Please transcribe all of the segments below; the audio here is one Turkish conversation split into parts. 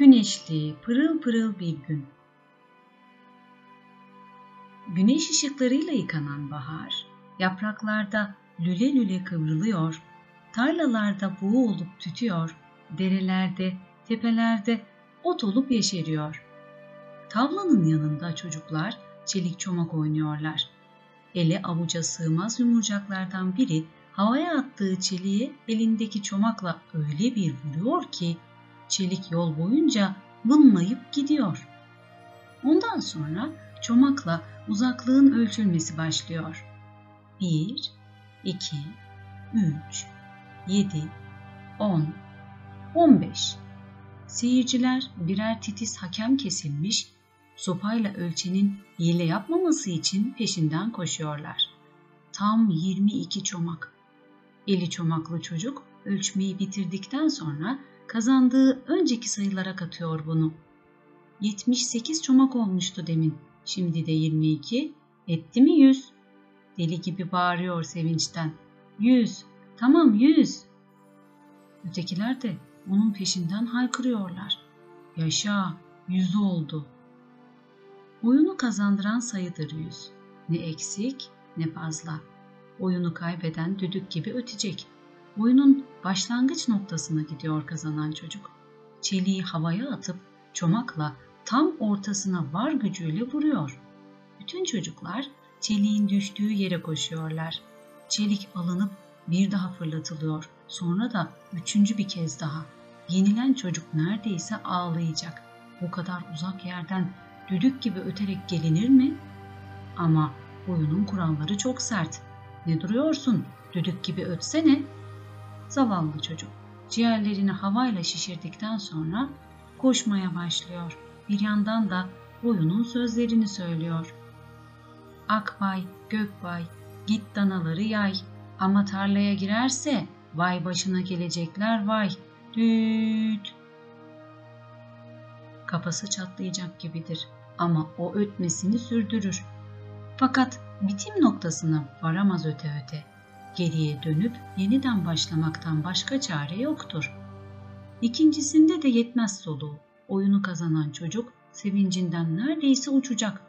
Güneşli, pırıl pırıl bir gün. Güneş ışıklarıyla yıkanan bahar, yapraklarda lüle lüle kıvrılıyor, tarlalarda buğu olup tütüyor, derelerde, tepelerde ot olup yeşeriyor. Tavlanın yanında çocuklar çelik çomak oynuyorlar. Ele avuca sığmaz yumurcaklardan biri havaya attığı çeliğe elindeki çomakla öyle bir vuruyor ki çelik yol boyunca vınlayıp gidiyor. Ondan sonra çomakla uzaklığın ölçülmesi başlıyor. 1, 2, 3, 7, 10, 15. Seyirciler birer titiz hakem kesilmiş, sopayla ölçenin hile yapmaması için peşinden koşuyorlar. Tam 22 çomak. Eli çomaklı çocuk ölçmeyi bitirdikten sonra kazandığı önceki sayılara katıyor bunu. 78 çomak olmuştu demin. Şimdi de 22. Etti mi 100? Deli gibi bağırıyor sevinçten. 100. Tamam 100. Ötekiler de onun peşinden haykırıyorlar. Yaşa, yüz oldu. Oyunu kazandıran sayıdır yüz. Ne eksik ne fazla. Oyunu kaybeden düdük gibi ötecek. Oyunun başlangıç noktasına gidiyor kazanan çocuk. Çeliği havaya atıp çomakla tam ortasına var gücüyle vuruyor. Bütün çocuklar çeliğin düştüğü yere koşuyorlar. Çelik alınıp bir daha fırlatılıyor. Sonra da üçüncü bir kez daha. Yenilen çocuk neredeyse ağlayacak. Bu kadar uzak yerden düdük gibi öterek gelinir mi? Ama oyunun kuralları çok sert. Ne duruyorsun? Düdük gibi ötsene. Zavallı çocuk ciğerlerini havayla şişirdikten sonra koşmaya başlıyor. Bir yandan da oyunun sözlerini söylüyor. Akbay, gökbay, git danaları yay. Ama tarlaya girerse vay başına gelecekler vay. Düt. Kafası çatlayacak gibidir ama o ötmesini sürdürür. Fakat bitim noktasına varamaz öte öte. Geriye dönüp yeniden başlamaktan başka çare yoktur. İkincisinde de yetmez soluğu. Oyunu kazanan çocuk sevincinden neredeyse uçacak.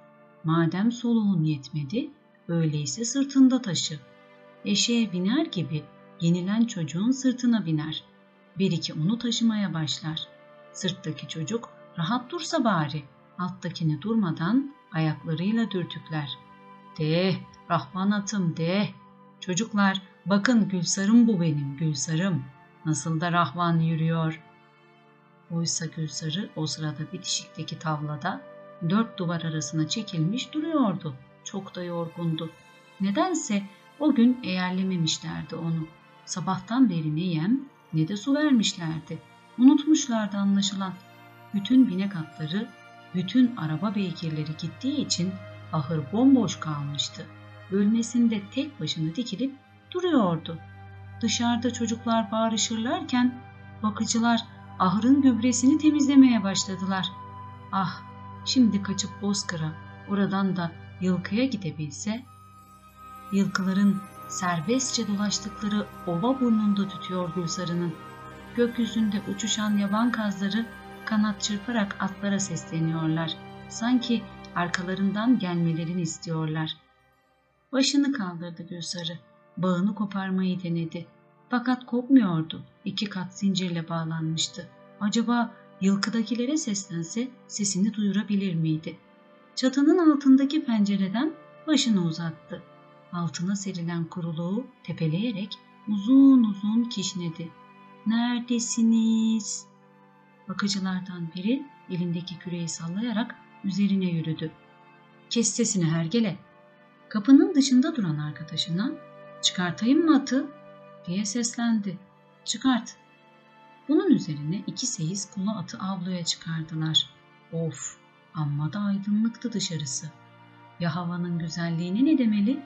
Madem soluğun yetmedi, öyleyse sırtında taşı. Eşeğe biner gibi yenilen çocuğun sırtına biner. Bir iki onu taşımaya başlar. Sırttaki çocuk rahat dursa bari, alttakini durmadan ayaklarıyla dürtükler. De, Rahman atım de. Çocuklar bakın Gülsarım bu benim Gülsarım. Nasıl da Rahvan yürüyor. Oysa Gülsarı o sırada bitişikteki tavlada dört duvar arasına çekilmiş duruyordu. Çok da yorgundu. Nedense o gün eğerlememişlerdi onu. Sabahtan beri ne yem ne de su vermişlerdi. Unutmuşlardı anlaşılan. Bütün binek atları, bütün araba beygirleri gittiği için ahır bomboş kalmıştı. Bölmesinde tek başına dikilip duruyordu. Dışarıda çocuklar bağırışırlarken bakıcılar ahırın gübresini temizlemeye başladılar. Ah, şimdi kaçıp Bozkır'a, oradan da Yılkı'ya gidebilse, yılkıların serbestçe dolaştıkları ova burnunda tütüyor Gülsarı'nın. Gökyüzünde uçuşan yaban kazları kanat çırparak atlara sesleniyorlar. Sanki arkalarından gelmelerini istiyorlar. Başını kaldırdı Gülsarı. Bağını koparmayı denedi. Fakat kopmuyordu. İki kat zincirle bağlanmıştı. Acaba yılkıdakilere seslense sesini duyurabilir miydi? Çatının altındaki pencereden başını uzattı. Altına serilen kuruluğu tepeleyerek uzun uzun kişnedi. Neredesiniz? Bakıcılardan biri elindeki küreği sallayarak üzerine yürüdü. Kes sesini hergele. Kapının dışında duran arkadaşına çıkartayım mı atı diye seslendi. Çıkart. Bunun üzerine iki seyis kula atı avluya çıkardılar. Of amma da aydınlıktı dışarısı. Ya havanın güzelliğine ne demeli?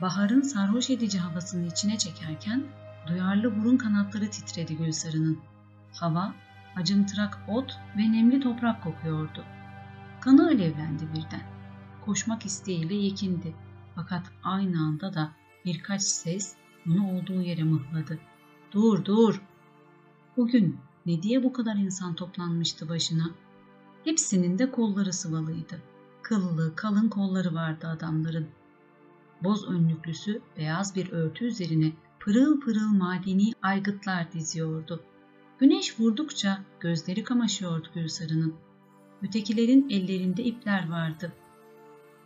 Baharın sarhoş edici havasını içine çekerken duyarlı burun kanatları titredi Gülsarı'nın. Hava acımtırak ot ve nemli toprak kokuyordu. Kanı alevlendi birden. Koşmak isteğiyle yekindi. Fakat aynı anda da birkaç ses onu olduğu yere mıhladı. Dur dur! Bugün Ne diye bu kadar insan toplanmıştı başına? Hepsinin de kolları sıvalıydı. Kıllı, kalın kolları vardı adamların. Boz önlüklüsü beyaz bir örtü üzerine pırıl pırıl madeni aygıtlar diziyordu. Güneş vurdukça gözleri kamaşıyordu Gülsarı'nın. Ötekilerin ellerinde ipler vardı.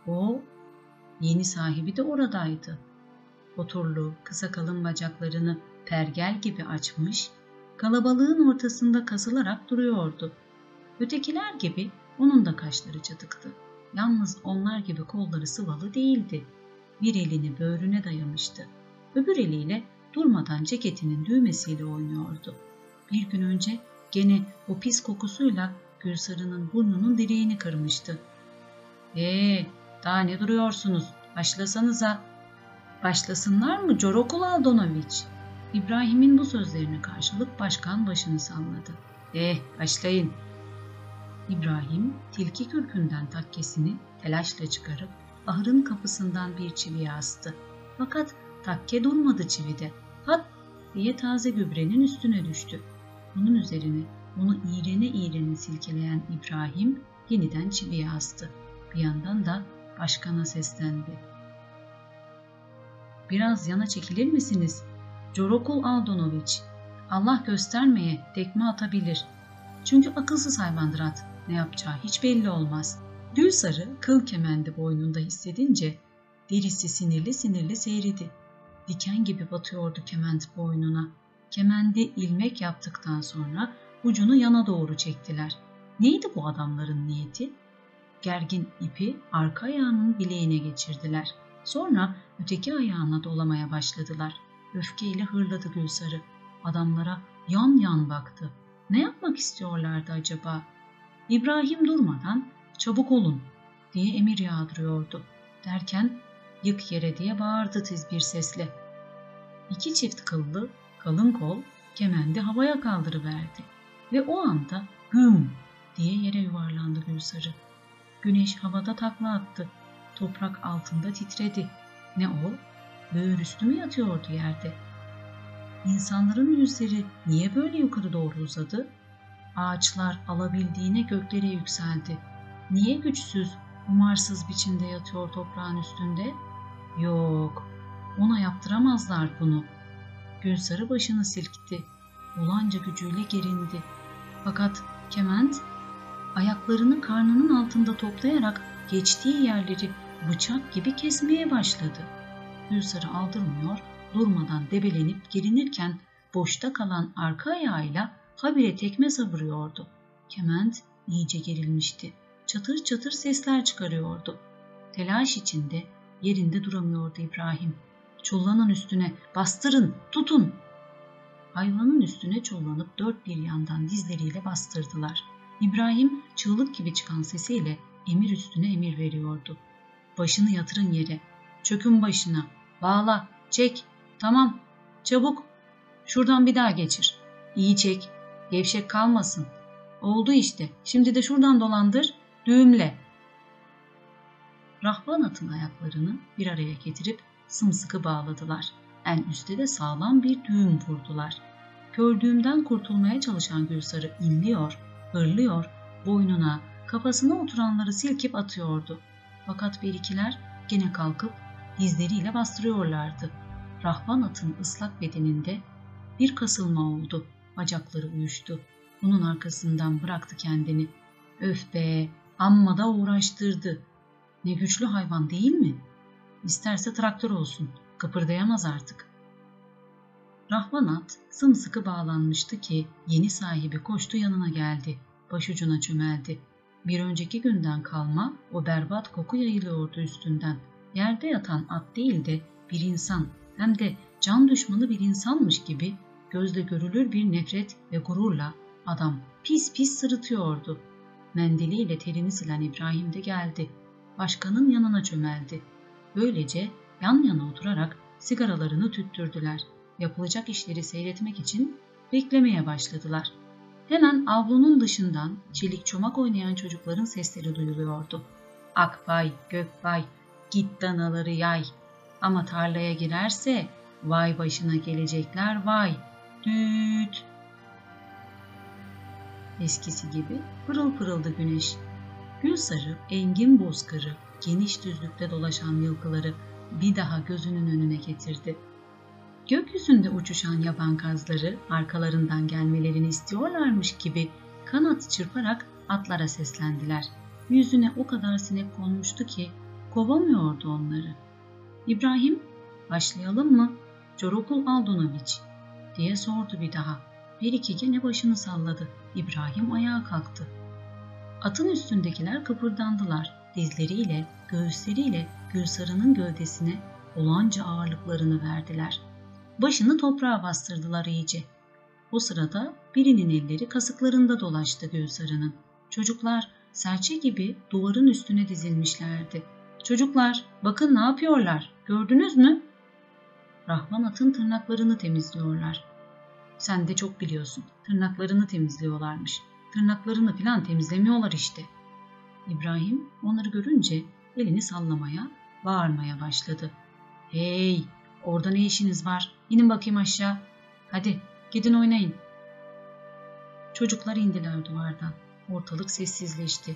O, yeni sahibi de oradaydı. Oturlu, kısa kalın bacaklarını pergel gibi açmış, kalabalığın ortasında kasılarak duruyordu. Ötekiler gibi onun da kaşları çatıktı. Yalnız onlar gibi kolları sıvalı değildi. Bir elini böğrüne dayamıştı. Öbür eliyle durmadan ceketinin düğmesiyle oynuyordu. Bir gün önce gene o pis kokusuyla Gülsarı'nın burnunun direğini kırmıştı. ''Ee, daha ne duruyorsunuz? Başlasanıza.'' ''Başlasınlar mı Corokul Aldonoviç?'' İbrahim'in bu sözlerine karşılık başkan başını salladı. ''Eh, başlayın.'' İbrahim tilki kürkünden takkesini telaşla çıkarıp ahırın kapısından bir çiviye astı. Fakat takke durmadı çivide. Pat diye taze gübrenin üstüne düştü. Bunun üzerine onu iğrene iğrene silkeleyen İbrahim yeniden çiviye astı. Bir yandan da başkana seslendi. Biraz yana çekilir misiniz? Corokul Aldonoviç. Allah göstermeye tekme atabilir. Çünkü akılsız hayvandır at. Ne yapacağı hiç belli olmaz. Gülsarı kıl kemendi boynunda hissedince derisi sinirli sinirli seyridi. Diken gibi batıyordu kement boynuna. Kemendi ilmek yaptıktan sonra ucunu yana doğru çektiler. Neydi bu adamların niyeti? Gergin ipi arka ayağının bileğine geçirdiler. Sonra öteki ayağına dolamaya başladılar. Öfkeyle hırladı Gülsarı. Adamlara yan yan baktı. Ne yapmak istiyorlardı acaba? İbrahim durmadan çabuk olun diye emir yağdırıyordu. Derken yık yere diye bağırdı tiz bir sesle. İki çift kıllı kalın kol kemendi havaya kaldırıverdi ve o anda hüm diye yere yuvarlandı Gülsarı. Güneş havada takla attı. Toprak altında titredi. Ne o? Böğür üstü mü yatıyordu yerde? İnsanların yüzleri niye böyle yukarı doğru uzadı? Ağaçlar alabildiğine göklere yükseldi. Niye güçsüz, umarsız biçimde yatıyor toprağın üstünde? Yok, ona yaptıramazlar bunu. Gülsarı başını silkti. Ulanca gücüyle gerindi. Fakat Kement ayaklarını karnının altında toplayarak geçtiği yerleri bıçak gibi kesmeye başladı. Gülsarı aldırmıyor, durmadan debelenip girinirken boşta kalan arka ayağıyla habire tekme savuruyordu. Kement iyice gerilmişti. Çatır çatır sesler çıkarıyordu. Telaş içinde yerinde duramıyordu İbrahim. Çullanın üstüne bastırın, tutun. Hayvanın üstüne çullanıp dört bir yandan dizleriyle bastırdılar. İbrahim çığlık gibi çıkan sesiyle emir üstüne emir veriyordu. Başını yatırın yere, çökün başına, bağla, çek, tamam, çabuk, şuradan bir daha geçir. İyi çek, gevşek kalmasın. Oldu işte, şimdi de şuradan dolandır, düğümle. Rahvan atın ayaklarını bir araya getirip sımsıkı bağladılar. En üstte de sağlam bir düğüm vurdular. Kördüğümden kurtulmaya çalışan Gülsarı inliyor, hırlıyor, boynuna, kafasına oturanları silkip atıyordu. Fakat berikiler gene kalkıp dizleriyle bastırıyorlardı. Rahvan atın ıslak bedeninde bir kasılma oldu. Bacakları uyuştu. Bunun arkasından bıraktı kendini. Öf be, amma da uğraştırdı. Ne güçlü hayvan değil mi? İsterse traktör olsun, kıpırdayamaz artık. Rahvanat sımsıkı bağlanmıştı ki yeni sahibi koştu yanına geldi. Başucuna çömeldi. Bir önceki günden kalma o berbat koku yayılıyordu üstünden. Yerde yatan at değil de bir insan hem de can düşmanı bir insanmış gibi gözle görülür bir nefret ve gururla adam pis pis sırıtıyordu. Mendiliyle terini silen İbrahim de geldi. Başkanın yanına çömeldi. Böylece yan yana oturarak sigaralarını tüttürdüler. Yapılacak işleri seyretmek için beklemeye başladılar. Hemen avlunun dışından çelik çomak oynayan çocukların sesleri duyuluyordu. Akbay, Gökbay, git danaları yay. Ama tarlaya girerse vay başına gelecekler vay. Düt. Eskisi gibi pırıl pırıldı güneş. Gülsarı, engin bozkırı, geniş düzlükte dolaşan yılkıları bir daha gözünün önüne getirdi. Gökyüzünde uçuşan yaban kazları arkalarından gelmelerini istiyorlarmış gibi kanat çırparak atlara seslendiler. Yüzüne o kadar sinek konmuştu ki kovamıyordu onları. İbrahim, başlayalım mı? Corokul Aldonoviç diye sordu bir daha. Bir iki gene başını salladı. İbrahim ayağa kalktı. Atın üstündekiler kıpırdandılar. Dizleriyle, göğüsleriyle Gülsarı'nın gövdesine olanca ağırlıklarını verdiler. Başını toprağa bastırdılar iyice. O sırada birinin elleri kasıklarında dolaştı Gülsarı'nın. Çocuklar serçe gibi duvarın üstüne dizilmişlerdi. Çocuklar bakın ne yapıyorlar gördünüz mü? Rahman atın tırnaklarını temizliyorlar. Sen de çok biliyorsun. Tırnaklarını temizliyorlarmış. Tırnaklarını filan temizlemiyorlar işte. İbrahim onları görünce elini sallamaya, bağırmaya başladı. Hey, orada ne işiniz var? İnin bakayım aşağı. Hadi gidin oynayın. Çocuklar indiler duvardan. Ortalık sessizleşti.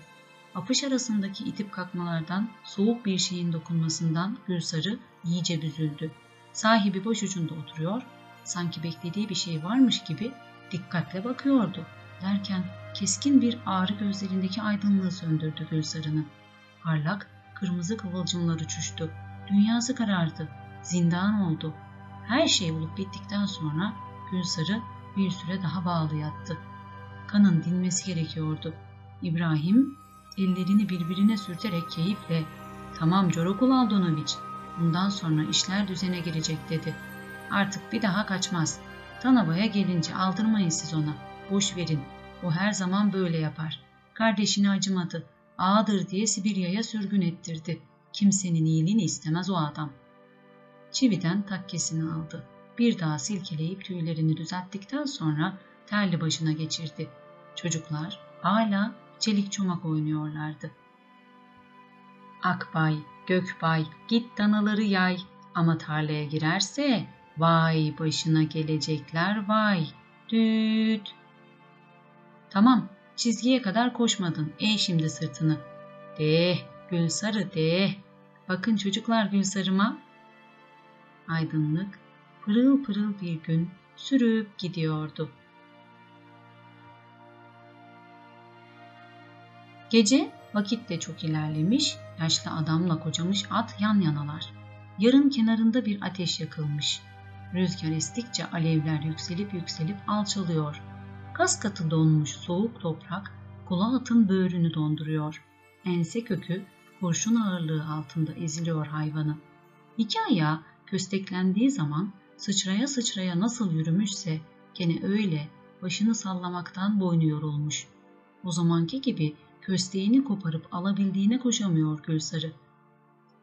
Apış arasındaki itip kalkmalardan, soğuk bir şeyin dokunmasından Gülsarı iyice büzüldü. Sahibi boş ucunda oturuyor, sanki beklediği bir şey varmış gibi dikkatle bakıyordu. Derken keskin bir ağrı gözlerindeki aydınlığı söndürdü Gülsarı'nın. Parlak, kırmızı kıvılcımlar uçuştu. Dünyası karardı. Zindan oldu. Her şey olup bittikten sonra Gülsarı bir süre daha bağlı yattı. Kanın dinmesi gerekiyordu. İbrahim ellerini birbirine sürterek keyifle ''Tamam Corokul Aldonoviç, bundan sonra işler düzene girecek.'' dedi. ''Artık bir daha kaçmaz. Tanaba'ya gelince aldırmayın siz ona. Boş verin. O her zaman böyle yapar. Kardeşini acımadı. Ağadır diye Sibirya'ya sürgün ettirdi. Kimsenin iyiliğini istemez o adam. Çividen takkesini aldı. Bir daha silkeleyip tüylerini düzelttikten sonra terli başına geçirdi. Çocuklar hala çelik çomak oynuyorlardı. Akbay, Gökbay, git danaları yay ama tarlaya girerse vay başına gelecekler vay. Düt. Tamam, çizgiye kadar koşmadın. Ey şimdi sırtını. De, Gülsarı de. Bakın çocuklar Gülsarıma. Aydınlık, pırıl pırıl bir gün sürüp gidiyordu. Gece vakit de çok ilerlemiş, yaşlı adamla kocamış at yan yanalar. Yarın kenarında bir ateş yakılmış. Rüzgar estikçe alevler yükselip yükselip alçalıyor. Kas katı donmuş soğuk toprak kula atın böğrünü donduruyor. Ense kökü kurşun ağırlığı altında eziliyor hayvanı. İki ayağı kösteklendiği zaman sıçraya sıçraya nasıl yürümüşse gene öyle başını sallamaktan boynu yorulmuş. O zamanki gibi kösteğini koparıp alabildiğine koşamıyor Gülsarı.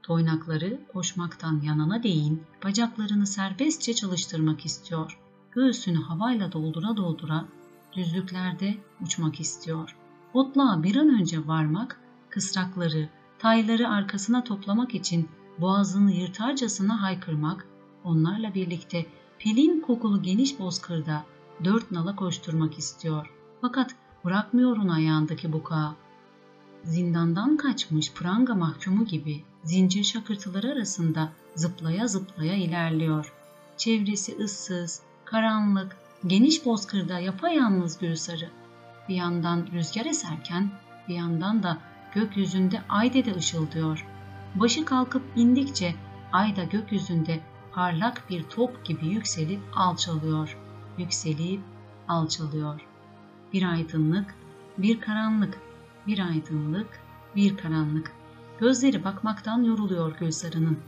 Toynakları koşmaktan yanana değin bacaklarını serbestçe çalıştırmak istiyor. Göğsünü havayla doldura doldura düzlüklerde uçmak istiyor. Otluğa bir an önce varmak, kısrakları, tayları arkasına toplamak için boğazını yırtarcasına haykırmak, onlarla birlikte pelin kokulu geniş bozkırda dört nala koşturmak istiyor. Fakat bırakmıyor onun ayağındaki bukağı. Zindandan kaçmış pranga mahkumu gibi zincir şakırtıları arasında zıplaya zıplaya ilerliyor. Çevresi ıssız, karanlık, geniş bozkırda yapayalnız Gülsarı. Bir yandan rüzgar eserken bir yandan da gökyüzünde ay dede ışıldıyor. Başı kalkıp indikçe ay da gökyüzünde parlak bir top gibi yükselip alçalıyor. Yükselip alçalıyor. Bir aydınlık, bir karanlık, bir aydınlık, bir karanlık. Gözleri bakmaktan yoruluyor Gülsarı'nın.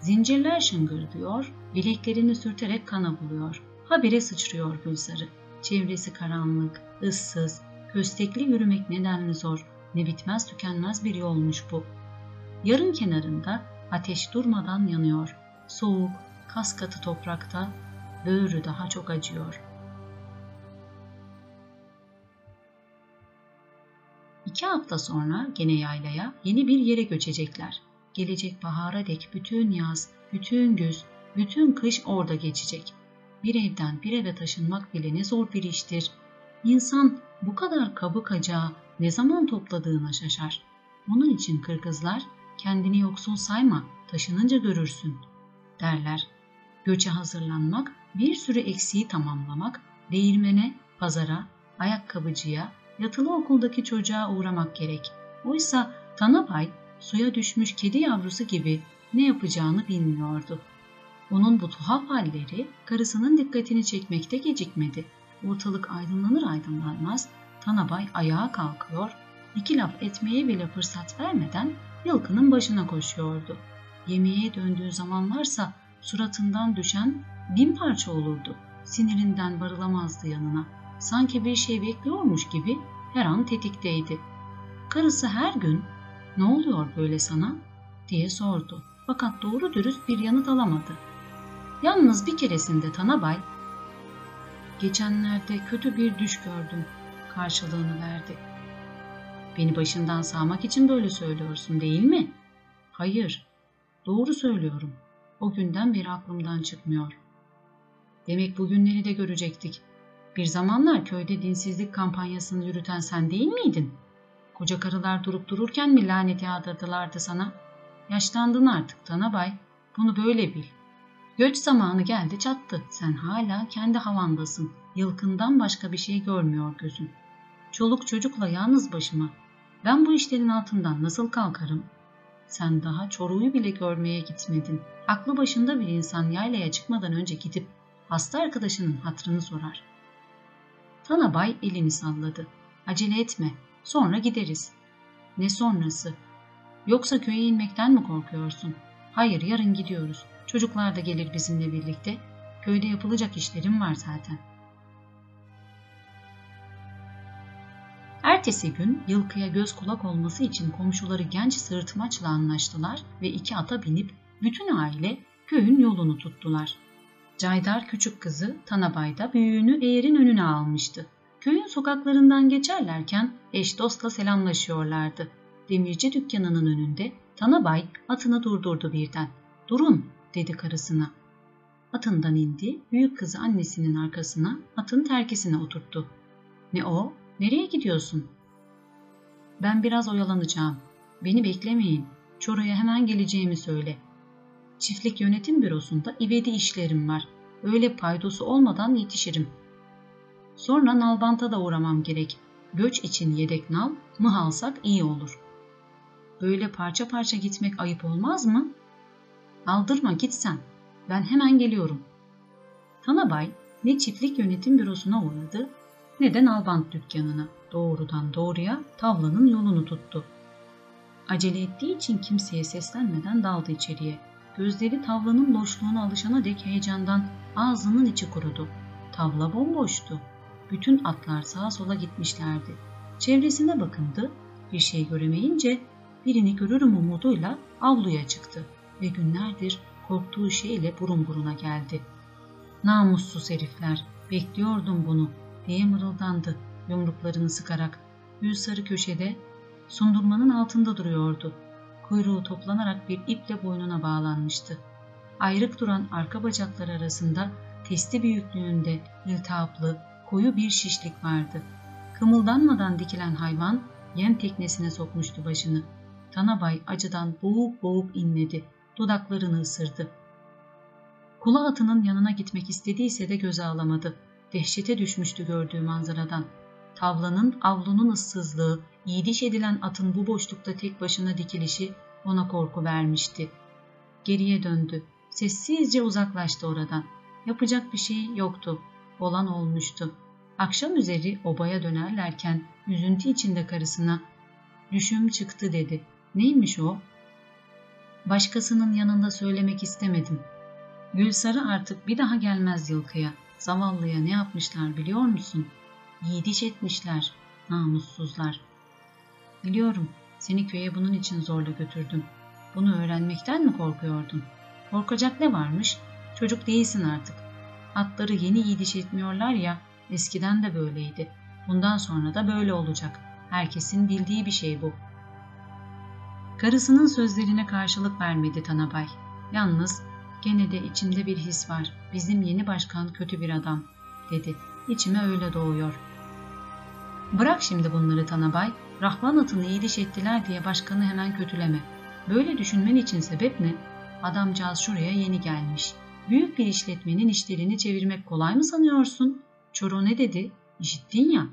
Zincirler şıngırdıyor, bileklerini sürterek kana buluyor. Habire sıçrıyor Gülsarı. Çevresi karanlık, ıssız, köstekli yürümek nedenli zor, ne bitmez tükenmez bir yolmuş bu. Yarın kenarında ateş durmadan yanıyor. Soğuk, kas katı toprakta böğrü daha çok acıyor. İki hafta sonra gene yaylaya yeni bir yere göçecekler. Gelecek bahara dek bütün yaz, bütün güz, bütün kış orada geçecek. Bir evden bir eve taşınmak bile ne zor bir iştir. İnsan bu kadar kabuk acağı ne zaman topladığına şaşar. Onun için kırkızlar kendini yoksul sayma, taşınınca görürsün derler. Göçe hazırlanmak, bir sürü eksiği tamamlamak, değirmene, pazara, ayakkabıcıya, yatılı okuldaki çocuğa uğramak gerek. Oysa Tanabay suya düşmüş kedi yavrusu gibi ne yapacağını bilmiyordu. Onun bu tuhaf halleri karısının dikkatini çekmekte gecikmedi. Ortalık aydınlanır aydınlanmaz Tanabay ayağa kalkıyor, iki laf etmeye bile fırsat vermeden yılkının başına koşuyordu. Yemeğe döndüğü zamanlarsa suratından düşen bin parça olurdu. Sinirinden varılamazdı yanına. Sanki bir şey bekliyormuş gibi her an tetikteydi. Karısı her gün ne oluyor böyle sana diye sordu. Fakat doğru dürüst bir yanıt alamadı. Yalnız bir keresinde Tanabay, geçenlerde kötü bir düş gördüm karşılığını verdi. Beni başından sağmak için böyle söylüyorsun değil mi? Hayır, doğru söylüyorum. O günden beri aklımdan çıkmıyor. Demek bugünleri de görecektik. Bir zamanlar köyde dinsizlik kampanyasını yürüten sen değil miydin? Koca karılar durup dururken mi laneti yağdırdılardı sana? Yaşlandın artık Tanabay. Bunu böyle bil. Göç zamanı geldi çattı. Sen hala kendi havandasın. Yılkından başka bir şey görmüyor gözün. Çoluk çocukla yalnız başıma. Ben bu işlerin altından nasıl kalkarım? Sen daha Çoruğu bile görmeye gitmedin. Aklı başında bir insan yaylaya çıkmadan önce gidip hasta arkadaşının hatrını sorar. Tanabay elini salladı. Acele etme, sonra gideriz. Ne sonrası? Yoksa köye inmekten mi korkuyorsun? Hayır, yarın gidiyoruz. Çocuklar da gelir bizimle birlikte. Köyde yapılacak işlerim var zaten. Ertesi gün yılkıya göz kulak olması için komşuları genç sırtmaçla anlaştılar ve iki ata binip bütün aile köyün yolunu tuttular. Caydar küçük kızı Tanabay'da büyüğünü eğerin önüne almıştı. Köyün sokaklarından geçerlerken eş dostla selamlaşıyorlardı. Demirci dükkanının önünde Tanabay atını durdurdu birden. Durun dedi karısına. Atından indi, büyük kızı annesinin arkasına, atın terkisine oturttu. Ne o? Nereye gidiyorsun? Ben biraz oyalanacağım. Beni beklemeyin. Çora'ya hemen geleceğimi söyle. Çiftlik yönetim bürosunda ivedi işlerim var. Öyle paydosu olmadan yetişirim. Sonra nalbanta da uğramam gerek. Göç için yedek nal, mıh alsak iyi olur. Böyle parça parça gitmek ayıp olmaz mı? Aldırma git sen. Ben hemen geliyorum. Tanabay ne çiftlik yönetim bürosuna uğradı ne de nalbant dükkanına. Doğrudan doğruya tavlanın yolunu tuttu. Acele ettiği için kimseye seslenmeden daldı içeriye. Gözleri tavlanın loşluğuna alışana dek heyecandan ağzının içi kurudu. Tavla bomboştu. Bütün atlar sağa sola gitmişlerdi. Çevresine bakındı. Bir şey göremeyince birini görürüm umuduyla avluya çıktı ve günlerdir korktuğu şeyle burun buruna geldi. Namussuz herifler, bekliyordum bunu diye mırıldandı yumruklarını sıkarak. Gül sarı köşede sundurmanın altında duruyordu. Kuyruğu toplanarak bir iple boynuna bağlanmıştı. Ayrık duran arka bacaklar arasında testi büyüklüğünde iltihaplı, koyu bir şişlik vardı. Kımıldanmadan dikilen hayvan yem teknesine sokmuştu başını. Tanabay acıdan boğuk boğuk inledi. Dudaklarını ısırdı. Kula atının yanına gitmek istediyse de göze alamadı. Dehşete düşmüştü gördüğü manzaradan. Tavlanın, avlunun ıssızlığı, yiğidiş edilen atın bu boşlukta tek başına dikilişi ona korku vermişti. Geriye döndü. Sessizce uzaklaştı oradan. Yapacak bir şey yoktu. Olan olmuştu. Akşam üzeri obaya dönerlerken üzüntü içinde karısına ''Düşüm çıktı'' dedi. Neymiş o? Başkasının yanında söylemek istemedim. Gülsarı artık bir daha gelmez yılkıya. Zavallıya ne yapmışlar biliyor musun? Yiğidiş etmişler, namussuzlar. Biliyorum, seni köye bunun için zorla götürdüm. Bunu öğrenmekten mi korkuyordun? Korkacak ne varmış? Çocuk değilsin artık. Atları yeni yiğidiş etmiyorlar ya, eskiden de böyleydi. Bundan sonra da böyle olacak. Herkesin bildiği bir şey bu. Karısının sözlerine karşılık vermedi Tanabay. Yalnız gene de içimde bir his var. Bizim yeni başkan kötü bir adam, dedi. İçime öyle doğuyor. Bırak şimdi bunları Tanabay, Rahman atını iyi diş ettiler diye başkanı hemen kötüleme. Böyle düşünmen için sebep ne? Adamcağız şuraya yeni gelmiş. Büyük bir işletmenin işlerini çevirmek kolay mı sanıyorsun? Çoro ne dedi? İşittin ya.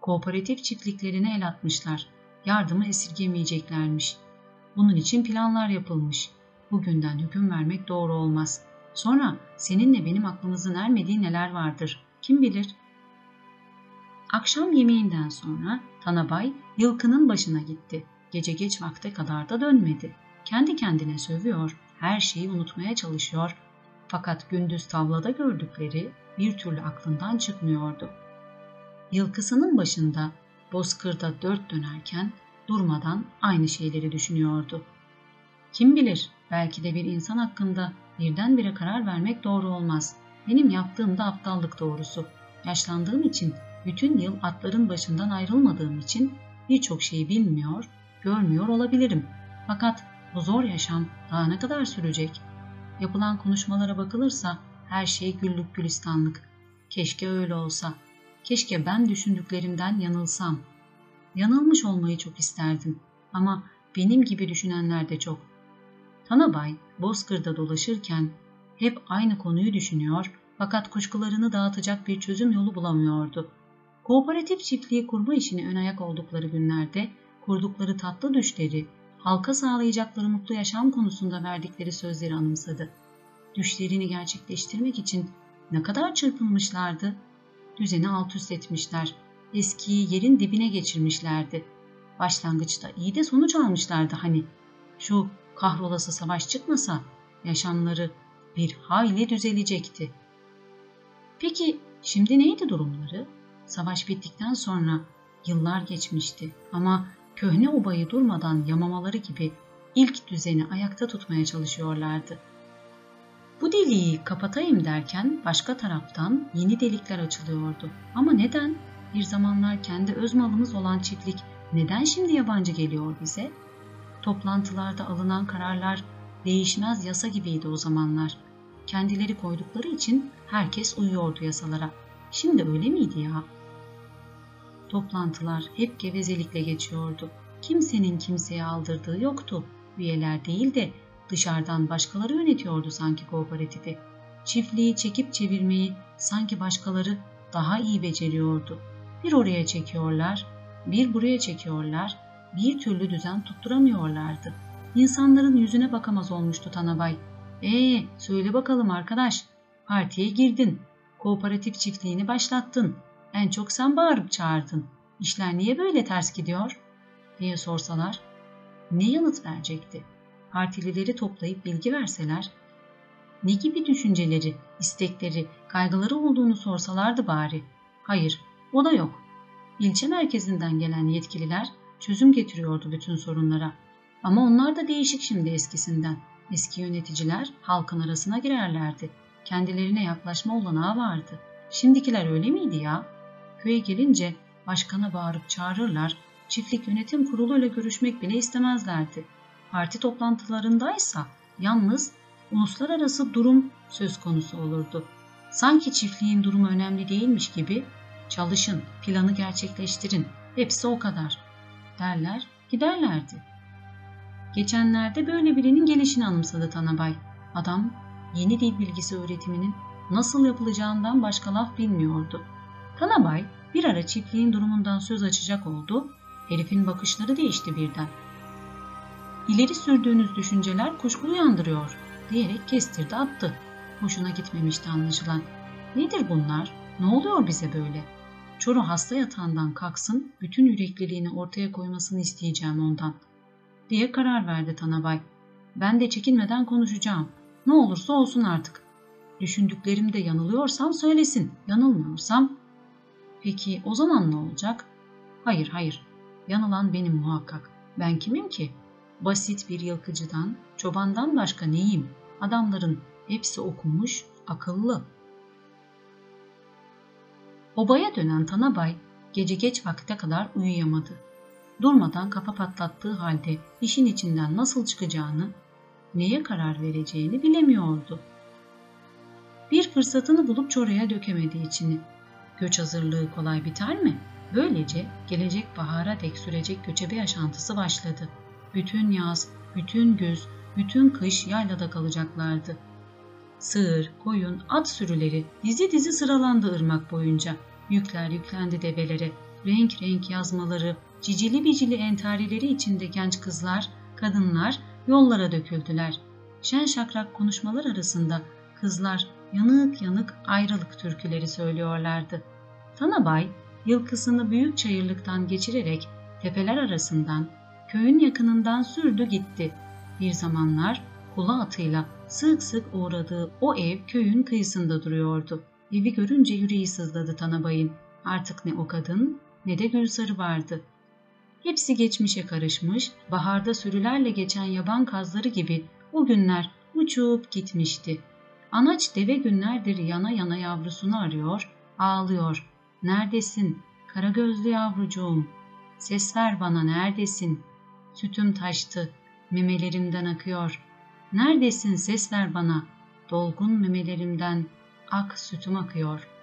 Kooperatif çiftliklerine el atmışlar. Yardımı esirgemeyeceklermiş. Bunun için planlar yapılmış. Bugünden hüküm vermek doğru olmaz. Sonra seninle benim aklımızın ermediği neler vardır. Kim bilir? Akşam yemeğinden sonra Tanabay yılkının başına gitti. Gece geç vakte kadar da dönmedi. Kendi kendine sövüyor, her şeyi unutmaya çalışıyor. Fakat gündüz tavlada gördükleri bir türlü aklından çıkmıyordu. Yılkısının başında bozkırda dört dönerken durmadan aynı şeyleri düşünüyordu. Kim bilir belki de bir insan hakkında birdenbire karar vermek doğru olmaz. Benim yaptığım da aptallık doğrusu. Yaşlandığım için bütün yıl atların başından ayrılmadığım için birçok şeyi bilmiyor, görmüyor olabilirim. Fakat bu zor yaşam daha ne kadar sürecek? Yapılan konuşmalara bakılırsa her şey güllük gülistanlık. Keşke öyle olsa. Keşke ben düşündüklerimden yanılsam. Yanılmış olmayı çok isterdim ama benim gibi düşünenler de çok. Tanabay Bozkır'da dolaşırken hep aynı konuyu düşünüyor fakat kuşkularını dağıtacak bir çözüm yolu bulamıyordu. Kooperatif çiftliği kurma işini ön ayak oldukları günlerde kurdukları tatlı düşleri, halka sağlayacakları mutlu yaşam konusunda verdikleri sözleri anımsadı. Düşlerini gerçekleştirmek için ne kadar çırpınmışlardı. Düzeni alt üst etmişler. Eskiyi yerin dibine geçirmişlerdi. Başlangıçta iyi de sonuç almışlardı hani. Şu kahrolası savaş çıkmasa yaşamları bir hayli düzelecekti. Peki şimdi neydi durumları? Savaş bittikten sonra yıllar geçmişti ama köhne obayı durmadan yamamaları gibi ilk düzeni ayakta tutmaya çalışıyorlardı. Bu deliği kapatayım derken başka taraftan yeni delikler açılıyordu. Ama neden? Bir zamanlar kendi öz malımız olan çiftlik neden şimdi yabancı geliyor bize? Toplantılarda alınan kararlar değişmez yasa gibiydi o zamanlar. Kendileri koydukları için herkes uyuyordu yasalara. Şimdi öyle miydi ya? Toplantılar hep gevezelikle geçiyordu. Kimsenin kimseye aldırdığı yoktu. Üyeler değil de dışarıdan başkaları yönetiyordu sanki kooperatifi. Çiftliği çekip çevirmeyi sanki başkaları daha iyi beceriyordu. Bir oraya çekiyorlar, bir buraya çekiyorlar, bir türlü düzen tutturamıyorlardı. İnsanların yüzüne bakamaz olmuştu Tanabay. Ee, söyle bakalım arkadaş, partiye girdin, kooperatif çiftliğini başlattın, en çok sen bağırıp çağırdın. İşler niye böyle ters gidiyor? diye sorsalar ne yanıt verecekti? Partilileri toplayıp bilgi verseler ne gibi düşünceleri, istekleri, kaygıları olduğunu sorsalardı bari. Hayır, o da yok. İlçe merkezinden gelen yetkililer çözüm getiriyordu bütün sorunlara. Ama onlar da değişik şimdi eskisinden. Eski yöneticiler halkın arasına girerlerdi. Kendilerine yaklaşma olanağı vardı. Şimdikiler öyle miydi ya? Köye gelince başkana bağırıp çağırırlar, çiftlik yönetim kuruluyla görüşmek bile istemezlerdi. Parti toplantılarındaysa yalnız uluslararası durum söz konusu olurdu. Sanki çiftliğin durumu önemli değilmiş gibi çalışın, planı gerçekleştirin, hepsi o kadar derler, giderlerdi. Geçenlerde böyle birinin gelişini anımsadı Tanabay. Adam yeni dil bilgisi öğretiminin nasıl yapılacağından başka laf bilmiyordu. Tanabay bir ara çiftliğin durumundan söz açacak oldu. Herifin bakışları değişti birden. İleri sürdüğünüz düşünceler kuşku uyandırıyor diyerek kestirdi attı. Hoşuna gitmemişti anlaşılan. Nedir bunlar? Ne oluyor bize böyle? Çoru hasta yatağından kalksın, bütün yürekliliğini ortaya koymasını isteyeceğim ondan. Diye karar verdi Tanabay. Ben de çekinmeden konuşacağım. Ne olursa olsun artık. Düşündüklerimde yanılıyorsam söylesin, yanılmıyorsam Peki o zaman ne olacak? Hayır hayır, yanılan benim muhakkak. Ben kimim ki? Basit bir yılkıcıdan, çobandan başka neyim? Adamların hepsi okumuş, akıllı. Obaya dönen Tanabay gece geç vakte kadar uyuyamadı. Durmadan kafa patlattığı halde işin içinden nasıl çıkacağını, neye karar vereceğini bilemiyordu. Bir fırsatını bulup çoraya dökemedi içini. Göç hazırlığı kolay biter mi? Böylece gelecek bahara dek sürecek göçebe yaşantısı başladı. Bütün yaz, bütün güz, bütün kış yaylada kalacaklardı. Sığır, koyun, at sürüleri dizi dizi sıralandı ırmak boyunca. Yükler yüklendi develere, renk renk yazmaları, cicili bicili entarileri içinde genç kızlar, kadınlar yollara döküldüler. Şen şakrak konuşmalar arasında kızlar yanık yanık ayrılık türküleri söylüyorlardı. Tanabay yılkısını büyük çayırlıktan geçirerek tepeler arasından, köyün yakınından sürdü gitti. Bir zamanlar kula atıyla sık sık uğradığı o ev köyün kıyısında duruyordu. Evi görünce yüreği sızladı Tanabay'ın. Artık ne o kadın ne de Gülsarı vardı. Hepsi geçmişe karışmış, baharda sürülerle geçen yaban kazları gibi o günler uçup gitmişti. Anaç deve günlerdir yana yana yavrusunu arıyor, ağlıyor. Neredesin? Kara gözlü yavrucuğum. Ses ver bana neredesin? Sütüm taştı, memelerimden akıyor. Neredesin ses ver bana? Dolgun memelerimden ak sütüm akıyor.''